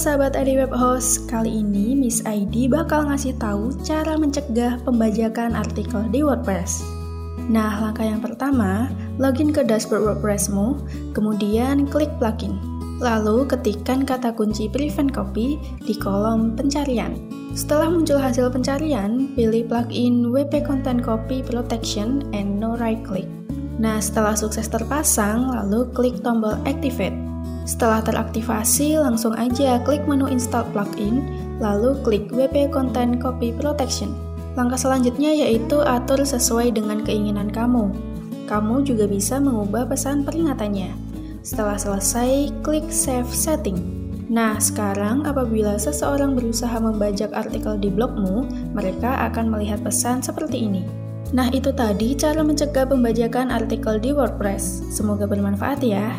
sahabat ID Web Host, kali ini Miss ID bakal ngasih tahu cara mencegah pembajakan artikel di WordPress. Nah, langkah yang pertama, login ke dashboard WordPressmu, kemudian klik plugin. Lalu ketikkan kata kunci prevent copy di kolom pencarian. Setelah muncul hasil pencarian, pilih plugin WP Content Copy Protection and no right click. Nah, setelah sukses terpasang, lalu klik tombol activate. Setelah teraktivasi, langsung aja klik menu install plugin, lalu klik WP Content Copy Protection. Langkah selanjutnya yaitu atur sesuai dengan keinginan kamu. Kamu juga bisa mengubah pesan peringatannya. Setelah selesai, klik Save Setting. Nah, sekarang apabila seseorang berusaha membajak artikel di blogmu, mereka akan melihat pesan seperti ini. Nah, itu tadi cara mencegah pembajakan artikel di WordPress. Semoga bermanfaat ya.